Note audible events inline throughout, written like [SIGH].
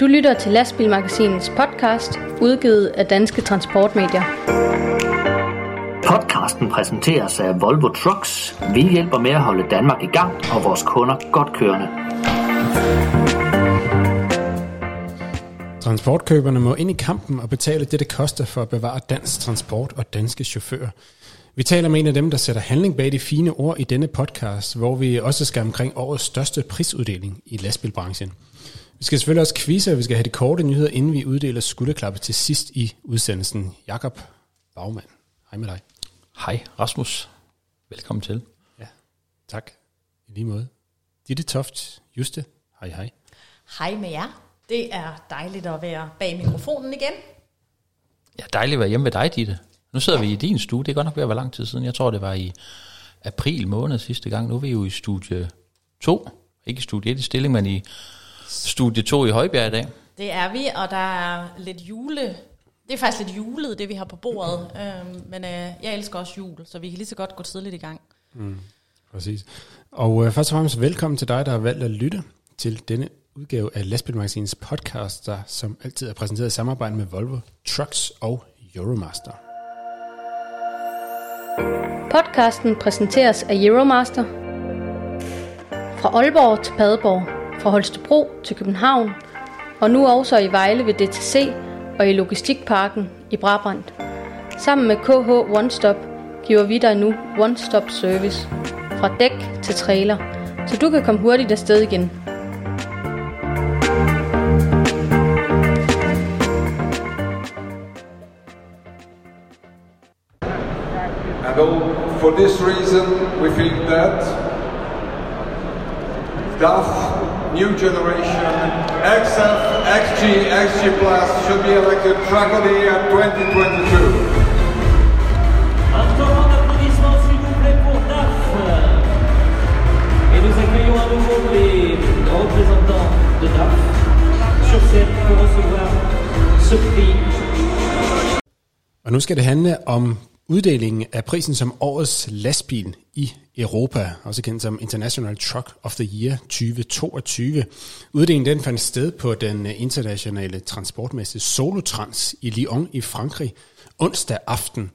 Du lytter til Lastbilmagasinets podcast, udgivet af Danske Transportmedier. Podcasten præsenteres af Volvo Trucks. Vi hjælper med at holde Danmark i gang og vores kunder godt kørende. Transportkøberne må ind i kampen og betale det, det koster for at bevare dansk transport og danske chauffører. Vi taler med en af dem, der sætter handling bag de fine ord i denne podcast, hvor vi også skal omkring årets største prisuddeling i lastbilbranchen. Vi skal selvfølgelig også quizze, og vi skal have de korte nyheder, inden vi uddeler skulderklappe til sidst i udsendelsen. Jakob Bagmand, hej med dig. Hej Rasmus, velkommen til. Ja, tak. I lige måde. Ditte Toft, Juste, hej hej. Hej med jer. Det er dejligt at være bag mikrofonen igen. Ja, dejligt at være hjemme ved dig, Ditte. Nu sidder vi i din stue. Det er godt nok ved at være lang tid siden. Jeg tror, det var i april måned sidste gang. Nu er vi jo i studie 2. Ikke i studie 1 i stilling, men i studie 2 i Højbjerg i dag. Det er vi, og der er lidt jule... Det er faktisk lidt julet, det vi har på bordet. Øhm, men øh, jeg elsker også jul, så vi kan lige så godt gå tidligt i gang. Præcis. Og øh, først og fremmest velkommen til dig, der har valgt at lytte til denne udgave af Lastbilmagasinets podcast, der som altid er præsenteret i samarbejde med Volvo Trucks og Euromaster. Podcasten præsenteres af Euromaster. Fra Aalborg til Padborg, fra Holstebro til København, og nu også i Vejle ved DTC og i Logistikparken i Brabrand. Sammen med KH One Stop giver vi dig nu One Stop Service. Fra dæk til trailer, så du kan komme hurtigt afsted igen. And oh, for this reason, we think that DAF New Generation XF, XG, XG Plus should be elected Truck of the Year 2022. Un temps d'applaudissements s'il vous plaît pour DAF. Et nous accueillons à nouveau les représentants de DAF sur scène pour recevoir ce prix. Og nu skal det handle om uddelingen af prisen som årets lastbil i Europa, også kendt som International Truck of the Year 2022. Uddelingen den fandt sted på den øh, internationale transportmesse Solotrans i Lyon i Frankrig onsdag aften.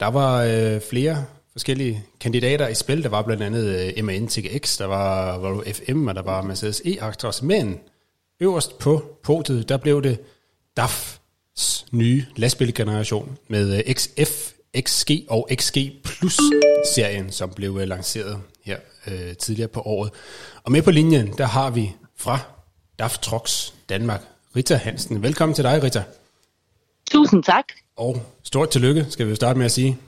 Der var øh, flere forskellige kandidater i spil. Der var blandt andet øh, MAN TGX, der var Volvo FM, og der var Mercedes E-Actros. Men øverst på podiet, der blev det DAF's nye lastbilgeneration med øh, XF, XG og XG Plus serien, som blev øh, lanceret her øh, tidligere på året. Og med på linjen, der har vi fra DAF Trucks Danmark, Rita Hansen. Velkommen til dig, Rita. Tusind tak. Og stort tillykke, skal vi jo starte med at sige.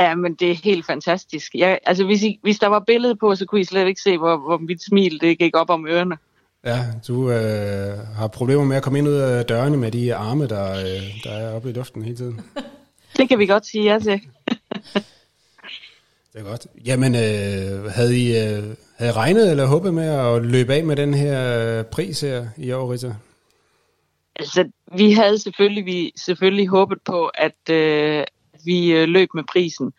Ja, men det er helt fantastisk. Jeg, altså, hvis, I, hvis der var billede på, så kunne I slet ikke se, hvor, hvor mit smil det gik op om ørerne. Ja, du øh, har problemer med at komme ind ud af dørene med de arme, der, øh, der er oppe i luften hele tiden. [LAUGHS] Det kan vi godt sige ja til. Det er godt. Jamen, øh, havde I øh, havde I regnet eller håbet med at løbe af med den her øh, pris her i år, Rita? Altså, vi havde selvfølgelig, vi selvfølgelig håbet på, at øh, vi øh, løb med prisen.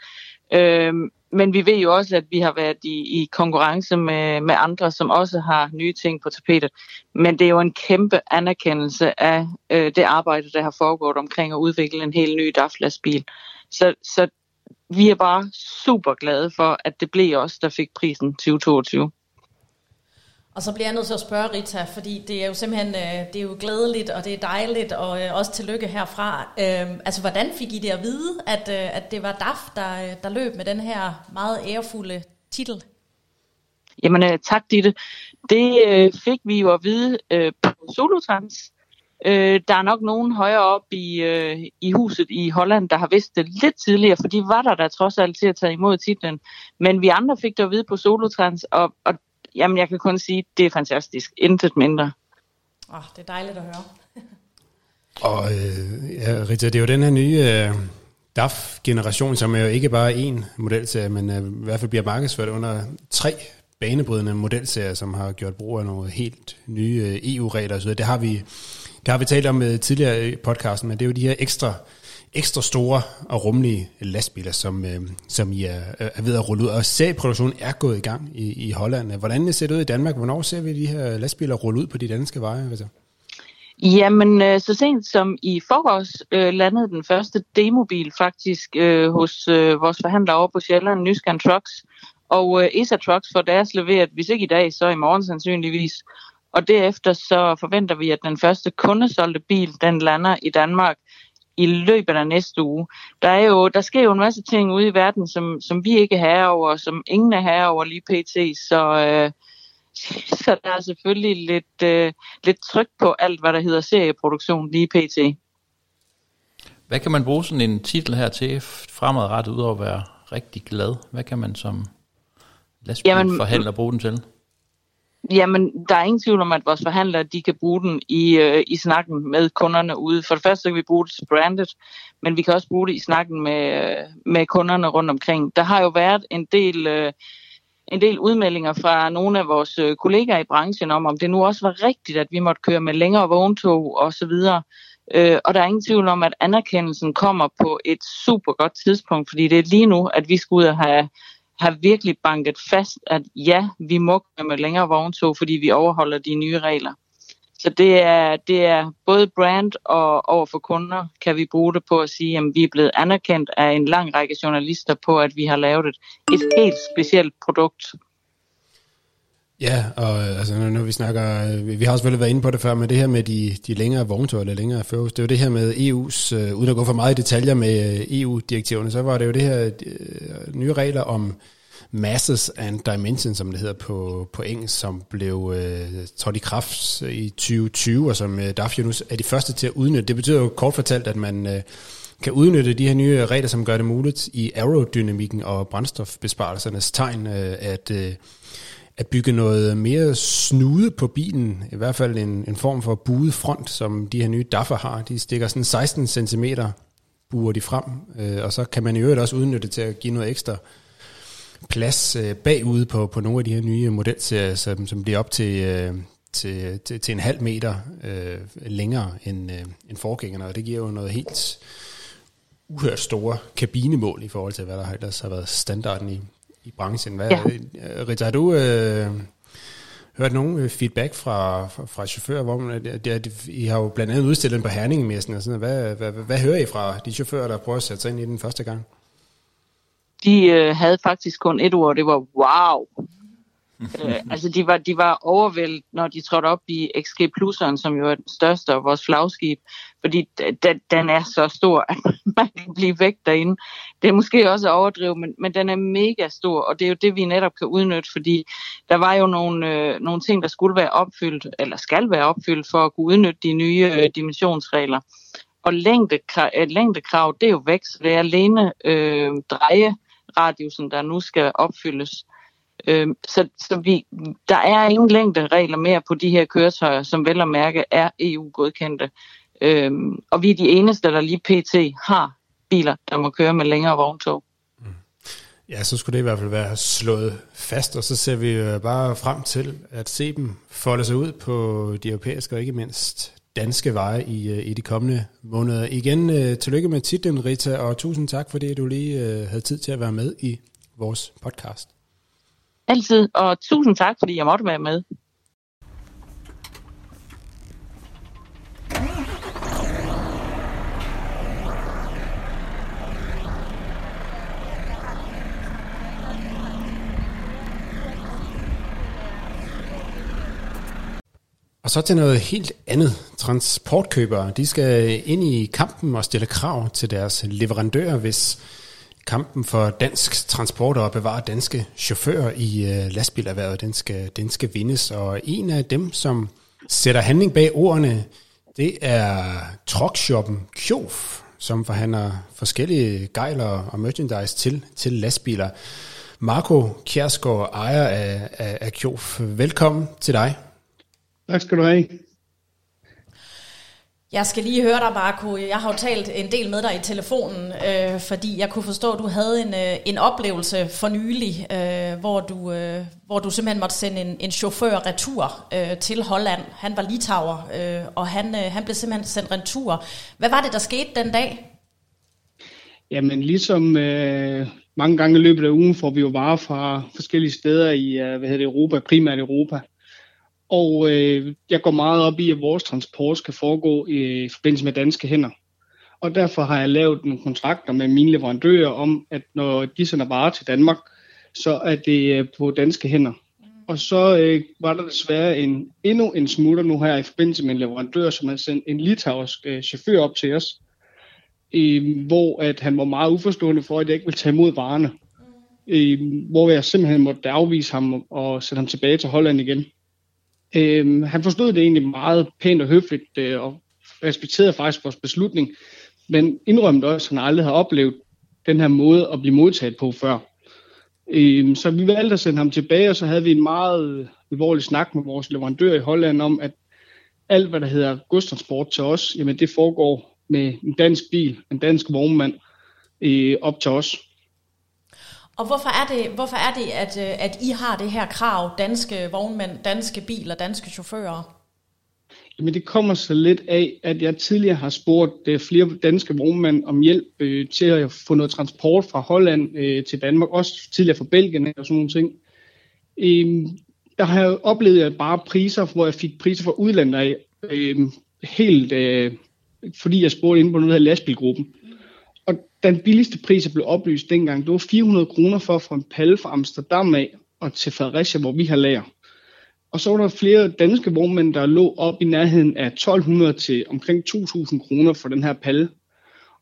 Øh, men vi ved jo også, at vi har været i, i konkurrence med, med andre, som også har nye ting på tapetet. Men det er jo en kæmpe anerkendelse af øh, det arbejde, der har foregået omkring at udvikle en helt ny DAF-lastbil. Så, så vi er bare super glade for, at det blev os, der fik prisen 2022. Og så bliver jeg nødt til at spørge Rita, fordi det er jo simpelthen øh, det er jo glædeligt, og det er dejligt, og øh, også tillykke herfra. Øhm, altså, hvordan fik I det at vide, at, øh, at det var DAF, der, der løb med den her meget ærefulde titel? Jamen tak, Ditte. Det øh, fik vi jo at vide øh, på Solotrans. Øh, der er nok nogen højere op i, øh, i huset i Holland, der har vidst det lidt tidligere, for de var der der trods alt til at tage imod titlen. Men vi andre fik det at vide på Solotrans, og, og jamen, jeg kan kun sige, det er fantastisk. Intet mindre. Åh, oh, det er dejligt at høre. [LAUGHS] Og øh, ja, Rita, det er jo den her nye øh, DAF-generation, som er jo ikke bare én modelserie, men øh, i hvert fald bliver markedsført under tre banebrydende modelserier, som har gjort brug af nogle helt nye øh, EU-regler osv. Det har vi det har vi talt om øh, tidligere i podcasten, men det er jo de her ekstra, ekstra store og rummelige lastbiler, som, øh, som I er, er ved at rulle ud. Og serieproduktionen er gået i gang i, i Holland. Hvordan ser det ud i Danmark? Hvornår ser vi de her lastbiler rulle ud på de danske veje? Altså? Jamen, øh, så sent som i forårs øh, landede den første demobil faktisk øh, hos øh, vores forhandler over på Sjælland, Nyskan Trucks. Og øh, ESA Trucks får deres leveret, hvis ikke i dag, så i morgen sandsynligvis. Og derefter så forventer vi, at den første kundesolgte bil, den lander i Danmark i løbet af næste uge. Der, er jo, der sker jo en masse ting ude i verden, som, som vi ikke har over, som ingen er over lige pt. Så, øh, [LAUGHS] så der er selvfølgelig lidt, øh, lidt tryk på alt, hvad der hedder serieproduktion lige pt. Hvad kan man bruge sådan en titel her til fremadrettet, udover at være rigtig glad? Hvad kan man som lastbilforhandler bruge den til? Jamen, der er ingen tvivl om, at vores forhandlere de kan bruge den i, øh, i snakken med kunderne ude. For det første så kan vi bruge det til branded, men vi kan også bruge det i snakken med, med kunderne rundt omkring. Der har jo været en del, øh, en del udmeldinger fra nogle af vores øh, kollegaer i branchen om, om det nu også var rigtigt, at vi måtte køre med længere vogntog osv. Øh, og der er ingen tvivl om, at anerkendelsen kommer på et super godt tidspunkt, fordi det er lige nu, at vi skal ud og have har virkelig banket fast, at ja, vi må køre med længere vogntog, fordi vi overholder de nye regler. Så det er, det er både brand og over for kunder kan vi bruge det på at sige, at vi er blevet anerkendt af en lang række journalister på, at vi har lavet et, et helt specielt produkt. Ja, og øh, altså, når vi snakker, øh, vi har også vel været inde på det før, med det her med de, de længere vogntog eller længere føres, det er jo det her med EU's, øh, uden at gå for meget i detaljer med øh, EU-direktiverne, så var det jo det her øh, nye regler om masses and dimensions, som det hedder på, på engelsk, som blev øh, trådt i kraft i 2020, og som øh, DAF nu er de første til at udnytte. Det betyder jo kort fortalt, at man Øh, kan udnytte de her nye regler, som gør det muligt i aerodynamikken og brændstofbesparelsernes tegn, at at bygge noget mere snude på bilen, i hvert fald en, en form for buet front, som de her nye Daffer har. De stikker sådan 16 cm buer de frem, øh, og så kan man i øvrigt også udnytte det til at give noget ekstra plads øh, bagude på, på nogle af de her nye modelserier, som, som bliver op til, øh, til, til, til en halv meter øh, længere end, øh, end forgængerne, og det giver jo noget helt uhørt store kabinemål i forhold til, hvad der ellers har været standarden i, i branchen. Hvad, ja. Øh, Rita, har du øh, hørt nogen øh, feedback fra, fra, fra chauffører? Hvor man, det, I har jo blandt andet udstillet på Herningemessen. Og sådan, hvad, hvad, hvad, hvad hører I fra de chauffører, der prøver at sætte sig ind i den første gang? De øh, havde faktisk kun et ord, det var wow. [LAUGHS] øh, altså de var, de var overvældet, når de trådte op i XG Plus'eren, som jo er den største af vores flagskib, fordi den, den er så stor, at man [LAUGHS] kan blive væk derinde. Det er måske også overdrevet, men, men den er mega stor, og det er jo det, vi netop kan udnytte, fordi der var jo nogle, øh, nogle ting, der skulle være opfyldt, eller skal være opfyldt, for at kunne udnytte de nye øh, dimensionsregler. Og længdekrav, et øh, længdekrav, det er jo væk, så det er alene øh, drejeradiusen, der nu skal opfyldes. Øh, så så vi, der er ingen længderegler mere på de her køretøjer, som vel at mærke er EU-godkendte. Øhm, og vi er de eneste, der lige pt. har biler, der må køre med længere vogntog. Mm. Ja, så skulle det i hvert fald være slået fast, og så ser vi bare frem til at se dem folde sig ud på de europæiske og ikke mindst danske veje i, øh, i de kommende måneder. Igen, uh, tillykke med titlen, Rita, og tusind tak, fordi du lige havde tid til at være med i vores podcast. Altid, og tusind tak, fordi jeg måtte være med. Og så til noget helt andet. Transportkøbere, de skal ind i kampen og stille krav til deres leverandører, hvis kampen for dansk transport og bevare danske chauffører i uh, lastbilerhvervet, den skal, den skal vindes. Og en af dem, som sætter handling bag ordene, det er truckshoppen Kjof, som forhandler forskellige gejler og merchandise til, til lastbiler. Marco Kjærsgaard, ejer af, af, af Kjof. Velkommen til dig. Tak skal du have. Jeg skal lige høre dig, Marco. Jeg har jo talt en del med dig i telefonen, øh, fordi jeg kunne forstå, at du havde en, øh, en oplevelse for nylig, øh, hvor, du, øh, hvor du simpelthen måtte sende en, en chauffør retur øh, til Holland. Han var litauer, øh, og han, øh, han blev simpelthen sendt retur. Hvad var det, der skete den dag? Jamen, ligesom øh, mange gange i løbet af ugen får vi jo varer fra forskellige steder i øh, hvad hedder det, Europa, primært Europa. Og øh, jeg går meget op i, at vores transport skal foregå i forbindelse med danske hænder. Og derfor har jeg lavet nogle kontrakter med mine leverandører om, at når de sender varer til Danmark, så er det øh, på danske hænder. Og så øh, var der desværre en, endnu en smutter nu her i forbindelse med en leverandør, som har sendt en litauisk øh, chauffør op til os, øh, hvor at han var meget uforstående for, at jeg ikke ville tage imod varerne. Øh, hvor jeg simpelthen måtte afvise ham og sætte ham tilbage til Holland igen. Øh, han forstod det egentlig meget pænt og høfligt, øh, og respekterede faktisk vores beslutning, men indrømte også, at han aldrig har oplevet den her måde at blive modtaget på før. Øh, så vi valgte at sende ham tilbage, og så havde vi en meget øh, alvorlig snak med vores leverandør i Holland om, at alt, hvad der hedder godstransport til os, jamen det foregår med en dansk bil, en dansk vognmand, øh, op til os. Og hvorfor er det, hvorfor er det at, øh, at I har det her krav, danske vognmænd, danske biler, danske chauffører? Jamen det kommer så lidt af, at jeg tidligere har spurgt uh, flere danske vognmænd om hjælp øh, til at få noget transport fra Holland øh, til Danmark, også tidligere fra Belgien og sådan nogle ting. Øh, der har jeg oplevet at bare priser, hvor jeg fik priser fra udlandet af, øh, helt øh, fordi jeg spurgte inde på noget af lastbilgruppen. Den billigste pris, der blev oplyst dengang, det var 400 kroner for at få en palle fra Amsterdam af og til Fredericia, hvor vi har lager. Og så var der flere danske vognmænd, der lå op i nærheden af 1200 til omkring 2000 kroner for den her palle.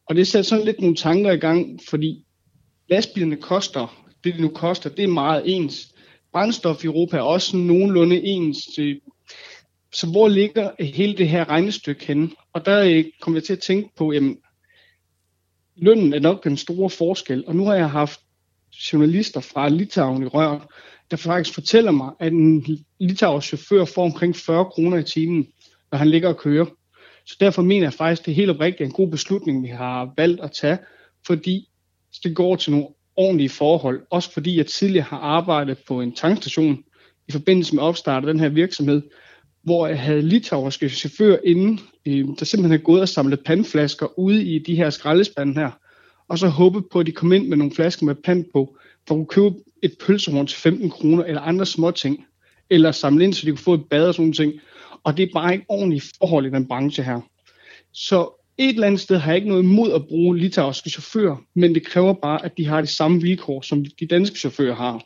Og det satte sådan lidt nogle tanker i gang, fordi lastbilerne koster, det de nu koster, det er meget ens. Brændstof i Europa er også nogenlunde ens. Så hvor ligger hele det her regnestykke henne? Og der øh, kom jeg til at tænke på, jamen, lønnen er nok den store forskel. Og nu har jeg haft journalister fra Litauen i røret, der faktisk fortæller mig, at en litauisk chauffør får omkring 40 kroner i timen, når han ligger og kører. Så derfor mener jeg faktisk, at det er helt oprigtigt en god beslutning, vi har valgt at tage, fordi det går til nogle ordentlige forhold. Også fordi jeg tidligere har arbejdet på en tankstation i forbindelse med opstart af den her virksomhed, hvor jeg havde litauiske chauffører inde, øh, der simpelthen havde gået og samlet pandflasker ude i de her skraldespande her, og så håbet på, at de kom ind med nogle flasker med pand på, for at kunne købe et pølsehorn til 15 kroner, eller andre små ting, eller samle ind, så de kunne få et bad og sådan ting. Og det er bare ikke ordentligt forhold i den branche her. Så et eller andet sted har jeg ikke noget imod at bruge litauiske chauffører, men det kræver bare, at de har de samme vilkår, som de danske chauffører har.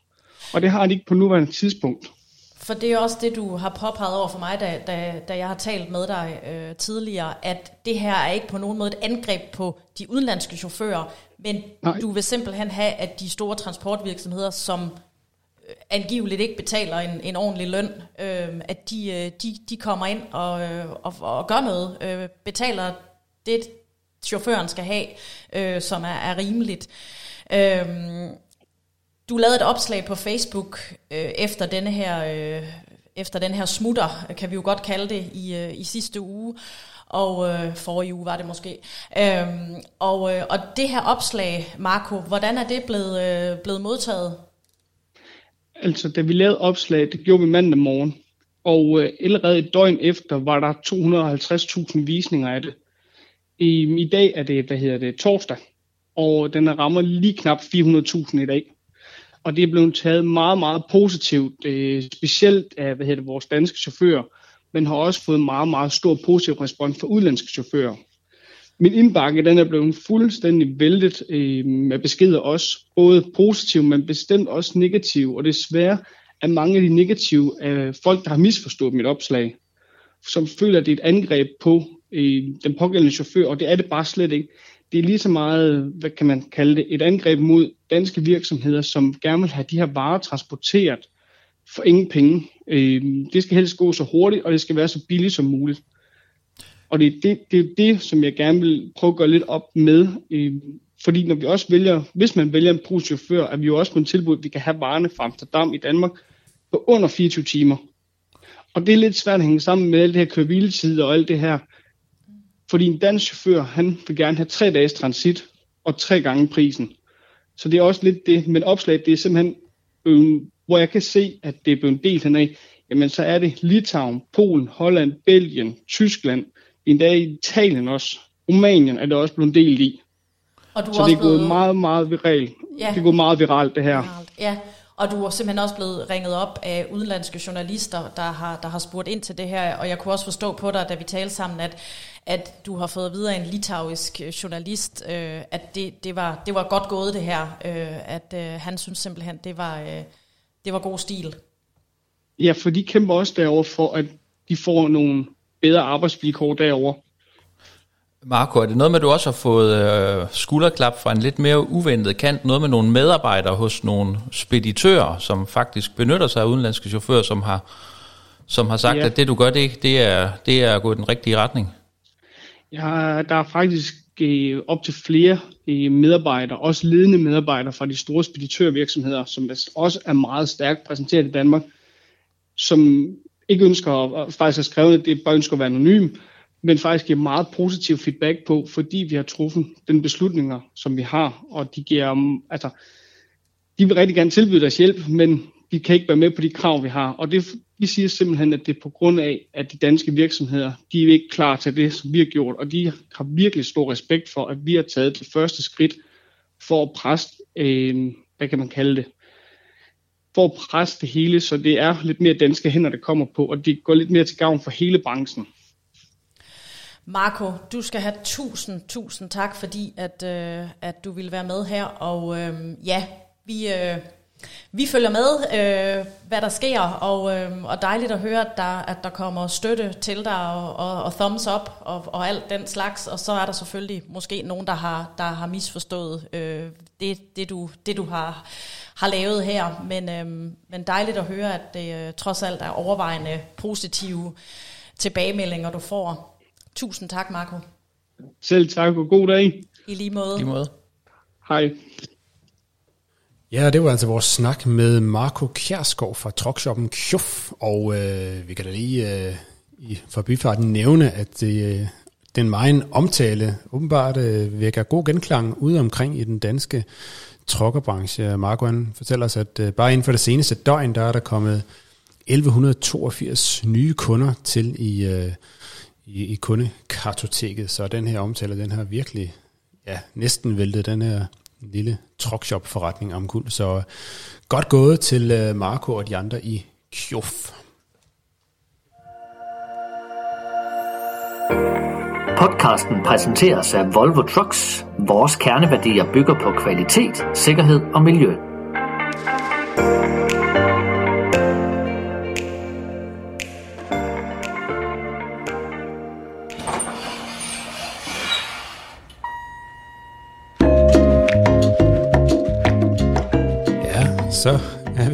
Og det har de ikke på nuværende tidspunkt. For det er også det, du har påpeget over for mig, da, da, da jeg har talt med dig øh, tidligere, at det her er ikke på nogen måde et angreb på de udenlandske chauffører, men Nej. du vil simpelthen have, at de store transportvirksomheder, som øh, angiveligt ikke betaler en, en ordentlig løn, øh, at de, øh, de, de kommer ind og, øh, og, og gør noget, øh, betaler det, chaufføren skal have, øh, som er, er rimeligt. Øh, du lavede et opslag på Facebook øh, efter denne her øh, efter den her smutter, kan vi jo godt kalde det, i, øh, i sidste uge, og øh, forrige uge var det måske. Øhm, og, øh, og det her opslag, Marco, hvordan er det blevet, øh, blevet modtaget? Altså, da vi lavede opslag, det gjorde vi mandag morgen, og øh, allerede et døgn efter var der 250.000 visninger af det. I, I dag er det, hvad hedder det, torsdag, og den rammer lige knap 400.000 i dag og det er blevet taget meget, meget positivt, øh, specielt af hvad hedder det, vores danske chauffører, men har også fået meget, meget stor positiv respons fra udlandske chauffører. Min indbakke den er blevet fuldstændig væltet øh, med beskeder også, både positive, men bestemt også negative, og desværre er mange af de negative øh, folk, der har misforstået mit opslag, som føler, at det er et angreb på øh, den pågældende chauffør, og det er det bare slet ikke det er lige så meget, hvad kan man kalde det, et angreb mod danske virksomheder, som gerne vil have de her varer transporteret for ingen penge. Øh, det skal helst gå så hurtigt, og det skal være så billigt som muligt. Og det er det, det, er det som jeg gerne vil prøve at gøre lidt op med. Øh, fordi når vi også vælger, hvis man vælger en bruschauffør, er vi jo også på en tilbud, at vi kan have varerne fra Amsterdam i Danmark på under 24 timer. Og det er lidt svært at hænge sammen med alt det her køre og alt det her. Fordi en dansk chauffør, han vil gerne have tre dages transit og tre gange prisen. Så det er også lidt det, men opslaget det er simpelthen, øh, hvor jeg kan se, at det er blevet delt henad, jamen så er det Litauen, Polen, Holland, Belgien, Tyskland, endda i Italien også. Rumænien er det også blevet delt i. Og du så det er gået blevet... meget, meget viralt. Ja. Det er gået meget viralt, det her. Ja, og du er simpelthen også blevet ringet op af udenlandske journalister, der har, der har spurgt ind til det her. Og jeg kunne også forstå på dig, da vi talte sammen, at, at du har fået videre en litauisk øh, journalist, øh, at det, det, var, det var godt gået det her. Øh, at øh, han synes simpelthen, det var, øh, det var god stil. Ja, for de kæmper også derover for, at de får nogle bedre arbejdsvilkår derover. Marco, er det noget med, at du også har fået øh, skulderklap fra en lidt mere uventet kant? Noget med nogle medarbejdere hos nogle speditører, som faktisk benytter sig af udenlandske chauffører, som har, som har sagt, ja. at det du gør, det, det, er, det er gået i den rigtige retning? Ja, der er faktisk øh, op til flere øh, medarbejdere, også ledende medarbejdere fra de store speditørvirksomheder, som også er meget stærkt præsenteret i Danmark, som ikke ønsker at faktisk at det bare ønsker at være anonym, men faktisk giver meget positiv feedback på, fordi vi har truffet den beslutninger, som vi har, og de giver, mm, altså, de vil rigtig gerne tilbyde deres hjælp, men de kan ikke være med på de krav, vi har. Og det, de siger simpelthen, at det er på grund af, at de danske virksomheder, de er ikke klar til det, som vi har gjort, og de har virkelig stor respekt for, at vi har taget det første skridt for at presse, øh, hvad kan man kalde det, for at presse det hele, så det er lidt mere danske hænder, der kommer på, og det går lidt mere til gavn for hele branchen. Marco, du skal have tusind, tusind tak, fordi at, øh, at du vil være med her. Og øh, ja, vi, øh, vi følger med, øh, hvad der sker, og, øh, og dejligt at høre, at der, at der kommer støtte til dig, og, og, og thumbs up, og, og alt den slags. Og så er der selvfølgelig måske nogen, der har, der har misforstået øh, det, det, du, det, du har, har lavet her. Men, øh, men dejligt at høre, at det øh, trods alt er overvejende positive tilbagemeldinger, du får. Tusind tak, Marco. Selv tak, og god dag. I lige måde. I lige måde. Hej. Ja, det var altså vores snak med Marco Kjærskov fra Trokshoppen Kjuf, og øh, vi kan da lige øh, i forbifarten nævne, at det, øh, den meget omtale åbenbart øh, vækker god genklang ude omkring i den danske trokkerbranche. Marco han fortæller os, at øh, bare inden for det seneste døgn, der er der kommet 1182 nye kunder til i, øh, i, i kundekartoteket, så den her omtale, den har virkelig ja, næsten væltet den her lille truckshop-forretning om kul. Så øh, godt gået til øh, Marco og de andre i Kjof. Podcasten præsenteres af Volvo Trucks. Vores kerneværdier bygger på kvalitet, sikkerhed og miljø.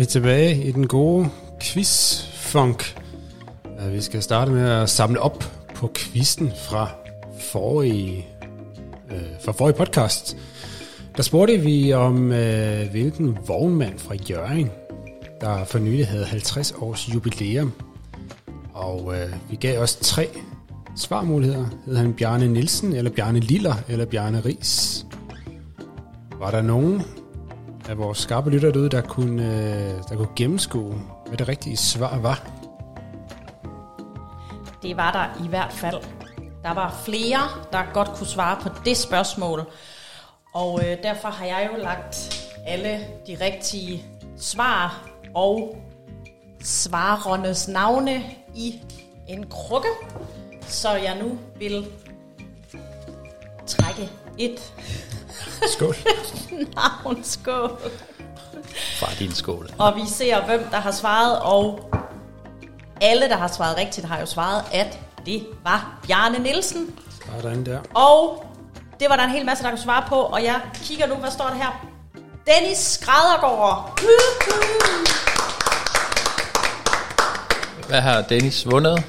Vi tilbage i den gode quiz-funk. Vi skal starte med at samle op på quizzen fra forrige, øh, fra forrige podcast. Der spurgte vi om, øh, hvilken vognmand fra Jørgen, der for nylig havde 50 års jubilæum. Og øh, vi gav os tre svarmuligheder. Hed han Bjarne Nielsen, eller Bjarne Liller, eller Bjarne Ries? Var der nogen af vores skarpe lytter derude, der kunne, øh, der kunne gennemskue, hvad det rigtige svar var? Det var der i hvert fald. Der var flere, der godt kunne svare på det spørgsmål. Og øh, derfor har jeg jo lagt alle de rigtige svar og svarernes navne i en krukke, så jeg nu vil trække et Skål. [LAUGHS] navn. Skål. Fra din skål. Og vi ser, hvem der har svaret, og alle, der har svaret rigtigt, har jo svaret, at det var Bjarne Nielsen. Sådan der. Og det var der en hel masse, der kunne svare på, og jeg kigger nu, hvad står der her? Dennis Skræddergaard. Hvad har Dennis vundet?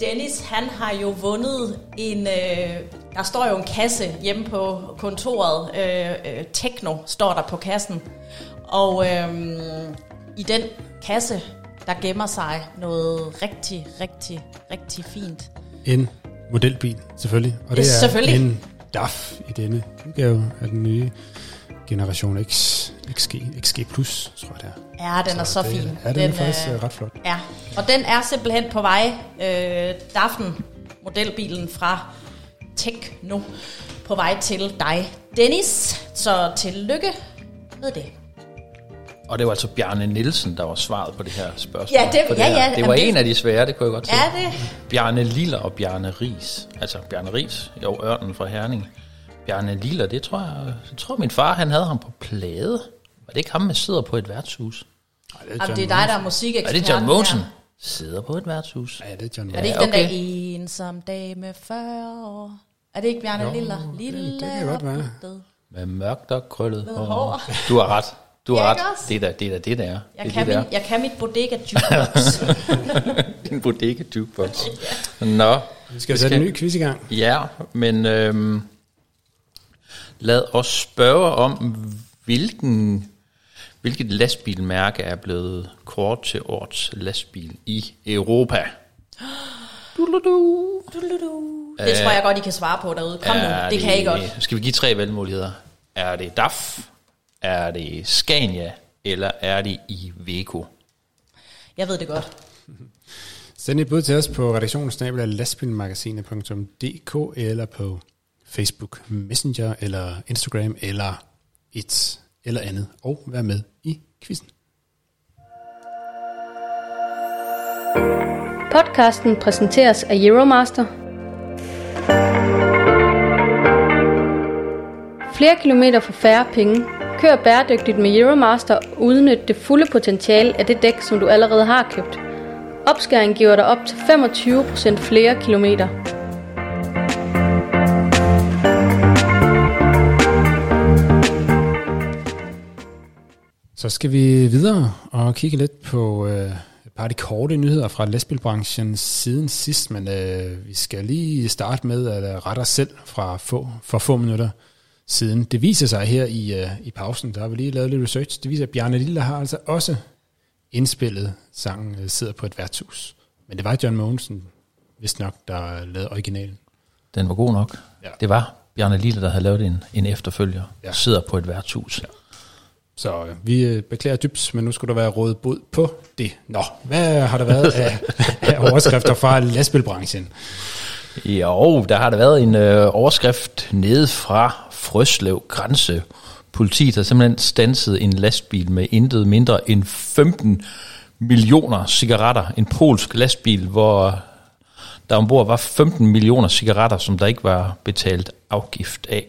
Dennis, han har jo vundet en... Øh, der står jo en kasse hjemme på kontoret. Øh, øh, Techno står der på kassen. Og øh, i den kasse, der gemmer sig noget rigtig, rigtig, rigtig fint. En modelbil, selvfølgelig. Og det er selvfølgelig. en DAF i denne udgave af den nye generation X, XG, XG Plus, tror jeg det er. Ja, den er så det, fin. Ja, den, er faktisk øh, øh, ret flot. Ja, og den er simpelthen på vej. Øh, Daffen, modelbilen fra Tekno, på vej til dig, Dennis. Så tillykke med det. Og det var altså Bjarne Nielsen, der var svaret på det her spørgsmål. Ja, det- på ja, her. ja, Det jamen var det- en af de svære, det kunne jeg godt se. Er det? Bjarne Liller og Bjarne Ries. Altså Bjarne Ries, jo, Ørnen fra Herning. Bjarne Liller, det tror jeg, jeg tror min far, han havde ham på plade. Var det ikke ham, der sidder på et værtshus? Ej, det Jamen, det er dig, der er musikekspert. Er det John Mogensen? Sidder på et værtshus. Ja, det er John Er det ikke Ja, den der okay. ensom dag med 40 år? Er det ikke Bjarne Jo, Liller? det- Lille det kan godt være. Med mørkt og krøllet hår. hår. Du har ret. Du har Ja, ret. også? Det er da det, er da det der. Jeg, det er kan det der. min, jeg kan mit bodega jukebox. [LAUGHS] Din bodega jukebox. Nå. Vi skal sætte en ny quiz i gang. Ja, men øhm, lad os spørge om, hvilken, hvilket lastbilmærke er blevet kort til årets lastbil i Europa. Du-du-du. det tror jeg godt, I kan svare på derude. Kom nu, Er det kan I godt. Skal vi give tre valgmuligheder? Er det DAF, er det Scania, eller er det Iveco? Jeg ved det godt. Send et bud til os på redaktionsnabel af lastbilmagasinet.dk eller på Facebook Messenger eller Instagram eller et eller andet og vær med i quizzen. Podcasten præsenteres af Euromaster. Flere kilometer for færre penge. Kør bæredygtigt med Euromaster og udnyt det fulde potentiale af det dæk, som du allerede har købt. Opskæring giver dig op til 25% flere kilometer. Så skal vi videre og kigge lidt på øh, et par af de korte nyheder fra lastbilbranchen siden sidst, men øh, vi skal lige starte med at øh, rette os selv fra få, for få minutter siden. Det viser sig her i, øh, i pausen, der har vi lige lavet lidt research, det viser, at Bjarne Lille har altså også indspillet sangen øh, Sidder på et værtshus. Men det var John Mogensen, vist nok, der lavede originalen. Den var god nok. Ja. Det var Bjarne Lille, der havde lavet en, en efterfølger. Ja. Sidder på et værtshus. Ja. Så øh, vi øh, beklager dybt, men nu skulle der være rådet bod på det. Nå, hvad har der været af, [LAUGHS] af overskrifter fra lastbilbranchen? Jo, der har der været en øh, overskrift nede fra Frøslev grænse. Politiet har simpelthen stanset en lastbil med intet mindre end 15 millioner cigaretter. En polsk lastbil, hvor der ombord var 15 millioner cigaretter, som der ikke var betalt afgift af.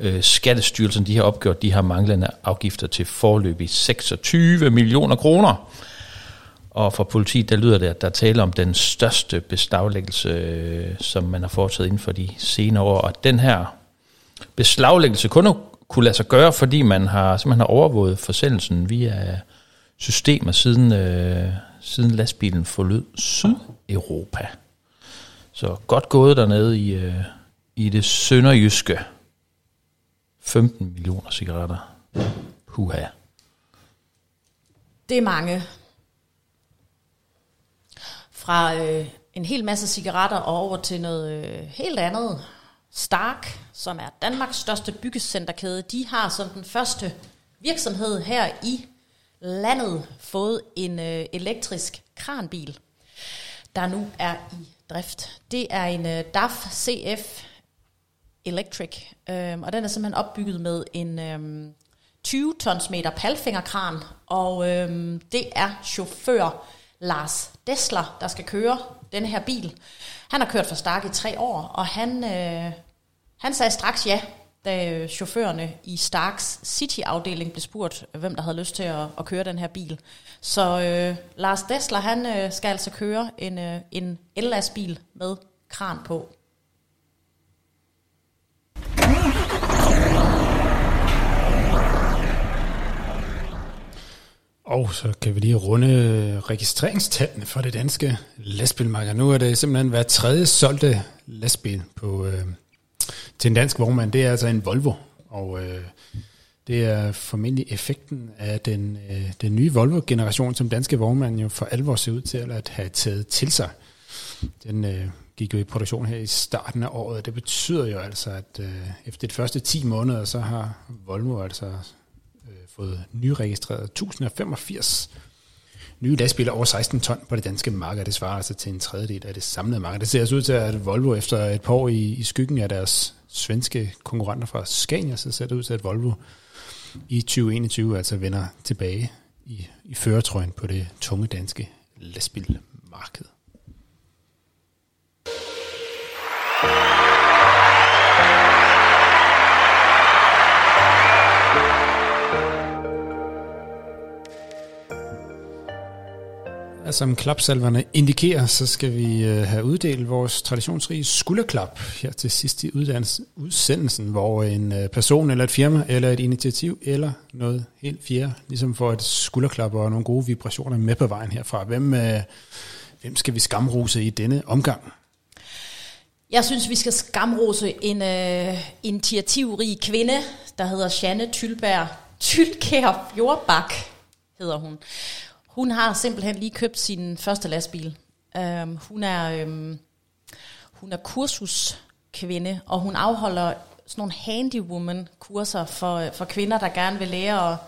Øh, Skattestyrelsen de har opgjort de her manglende afgifter til forløbig 26 millioner kroner. Og for politiet, der lyder det, at der taler om den største beslaglæggelse, øh, som man har foretaget inden for de senere år. Og den her beslaglæggelse kun kunne lade sig gøre, fordi man har simpelthen har overvåget forsendelsen via systemer siden, øh, siden lastbilen forlod Sydeuropa. Så godt gået dernede i, øh, i det sønderjyske. 15 millioner cigaretter. Puha. Det er mange. Fra øh, en hel masse cigaretter og over til noget øh, helt andet. Stark, som er Danmarks største byggecenterkæde, de har som den første virksomhed her i landet fået en øh, elektrisk kranbil, der nu er i drift. Det er en øh, DAF CF Electric, Øhm, og den er simpelthen opbygget med en øhm, 20 tons meter palfingerkran, og øhm, det er chauffør Lars Dessler, der skal køre den her bil. Han har kørt for Stark i tre år, og han, øh, han sagde straks ja, da øh, chaufførerne i Starks City-afdeling blev spurgt, øh, hvem der havde lyst til at, at køre den her bil. Så øh, Lars Dessler, han øh, skal altså køre en, øh, en ellastbil med kran på. Og så kan vi lige runde registreringstallene for det danske lastbilmarked. Nu er det simpelthen hver tredje solgte lastbil på, øh, til en dansk vognmand. Det er altså en Volvo, og øh, det er formentlig effekten af den, øh, den nye Volvo-generation, som danske vognmænd jo for alvor ser ud til at have taget til sig. Den øh, gik jo i produktion her i starten af året. Det betyder jo altså, at øh, efter de første 10 måneder, så har Volvo altså fået nyregistreret 1085 nye lastbiler over 16 ton på det danske marked. Det svarer altså til en tredjedel af det samlede marked. Det ser altså ud til, at Volvo efter et par år i, i skyggen af deres svenske konkurrenter fra Scania, så ser det ud til, at Volvo i 2021 altså vender tilbage i, i føretrøjen på det tunge danske lastbilmarked. Som klapsalverne indikerer, så skal vi øh, have uddelt vores traditionsrige skulderklap her til sidst i udsendelsen, hvor en øh, person eller et firma eller et initiativ eller noget helt fjerde, ligesom får et skulderklap og nogle gode vibrationer med på vejen herfra. Hvem, øh, hvem skal vi skamrose i denne omgang? Jeg synes, vi skal skamrose en øh, initiativrig kvinde, der hedder Janne Tylberg. Tylkær Fjordbak hedder hun. Hun har simpelthen lige købt sin første lastbil. Um, hun er um, hun er kursuskvinde, og hun afholder sådan nogle handywoman-kurser for, øh, for kvinder, der gerne vil lære at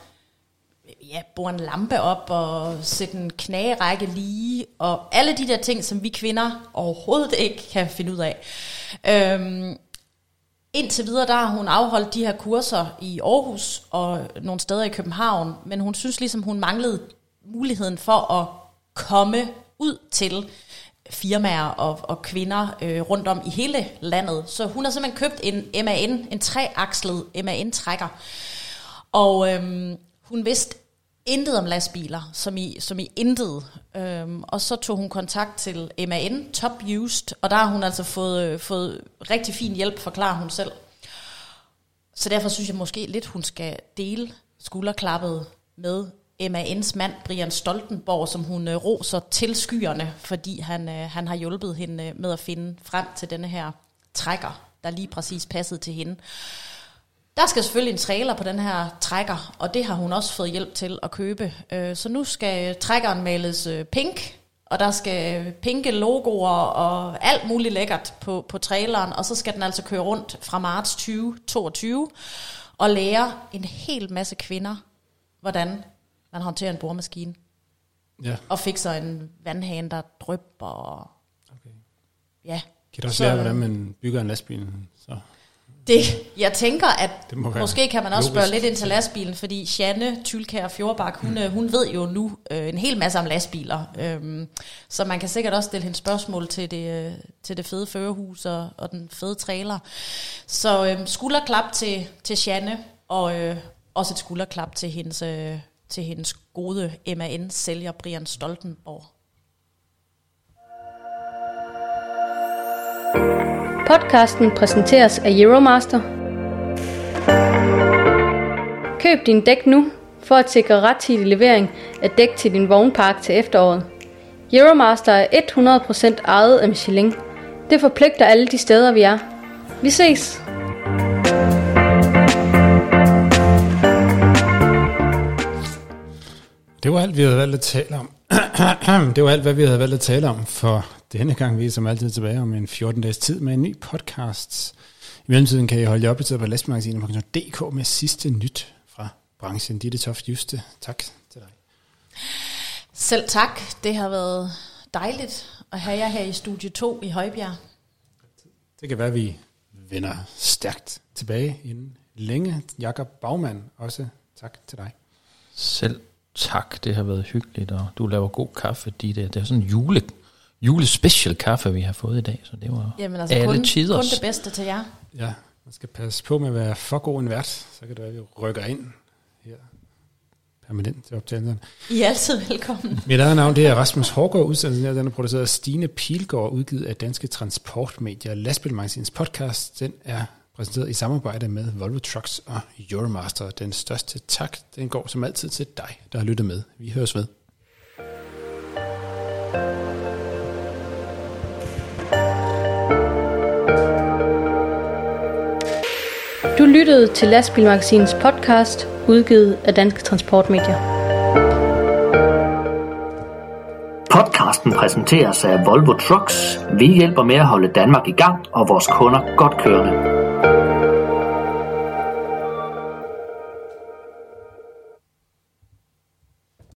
ja, bore en lampe op og sætte en knagerække lige, og alle de der ting, som vi kvinder overhovedet ikke kan finde ud af. Um, Indtil videre, der har hun afholdt de her kurser i Aarhus og nogle steder i København, men hun synes ligesom, hun manglede muligheden for at komme ud til firmaer og, og kvinder øh, rundt om i hele landet. Så hun har simpelthen købt en MAN, en treakslet MAN-trækker. Og øhm, hun vidste intet om lastbiler, som i, som i intet. Øhm, og så tog hun kontakt til MAN, Top Used, og der har hun altså fået, øh, fået rigtig fin hjælp, forklarer hun selv. Så derfor synes jeg måske lidt, hun skal dele skulderklappet med MAN's mand, Brian Stoltenborg, som hun øh, roser til skyerne, fordi han, øh, han har hjulpet hende øh, med at finde frem til denne her trækker, der lige præcis passede til hende. Der skal selvfølgelig en trailer på den her trækker, og det har hun også fået hjælp til at købe. Øh, så nu skal trækkeren males øh, pink, og der skal pinke logoer og alt muligt lækkert på, på traileren, og så skal den altså køre rundt fra marts 2022 og lære en hel masse kvinder, hvordan man håndterer en boremaskine. Ja. Og fik så en vandhane, der drypper. Og Okay. ja. Kan du også Så- lære, hvordan man bygger en lastbil? Så. Det, jeg tænker, at Det må være måske kan man også logisk. spørge lidt ind til lastbilen, fordi Janne Tylkær Fjordbak, hun, mm. hun ved jo nu øh, en hel masse om lastbiler. Øhm, så man kan sikkert også stille hende spørgsmål til det, øh, til det fede førerhus og, og den fede trailer. Så øh, skulderklap til, til Janne, og øh, også et skulderklap til hendes, øh, til hendes gode MAN-sælger Brian Stoltenborg. Podcasten præsenteres af Euromaster. Køb din dæk nu for at sikre rettidig levering af dæk til din vognpark til efteråret. Euromaster er 100% ejet af Michelin. Det forpligter alle de steder, vi er. Vi ses! Det var alt, vi havde valgt at tale om. [CLEARS THROAT] det var alt, hvad vi havde valgt at tale om for denne gang. Vi er som altid tilbage om en 14 dages tid med en ny podcast. I mellemtiden kan I holde jer opdateret på lastmagasinet.dk med sidste nyt fra branchen. Ditte Toft Juste, tak til dig. Selv tak. Det har været dejligt at have jer her i studie 2 i Højbjerg. Det kan være, at vi vender stærkt tilbage inden længe. Jakob Bagmann, også tak til dig. Selv tak, det har været hyggeligt, og du laver god kaffe, de der. Det er sådan en jule, julespecial kaffe, vi har fået i dag, så det var Jamen altså alle kun, kun tiders. det bedste til jer. Ja, man skal passe på med at være for god en vært, så kan det være, at vi rykker ind her permanent til optagelsen. I er altid velkommen. [LAUGHS] Mit eget navn det er Rasmus Hårgaard, udsendelsen her, den er produceret af Stine Pilgaard, udgivet af Danske Transportmedier. Lastbilmagasinets podcast, den er præsenteret i samarbejde med Volvo Trucks og Euromaster. Den største tak, den går som altid til dig, der har lyttet med. Vi høres ved. Du lyttede til Lastbilmagasinets podcast, udgivet af Danske Transportmedier. Podcasten præsenteres af Volvo Trucks. Vi hjælper med at holde Danmark i gang og vores kunder godt kørende.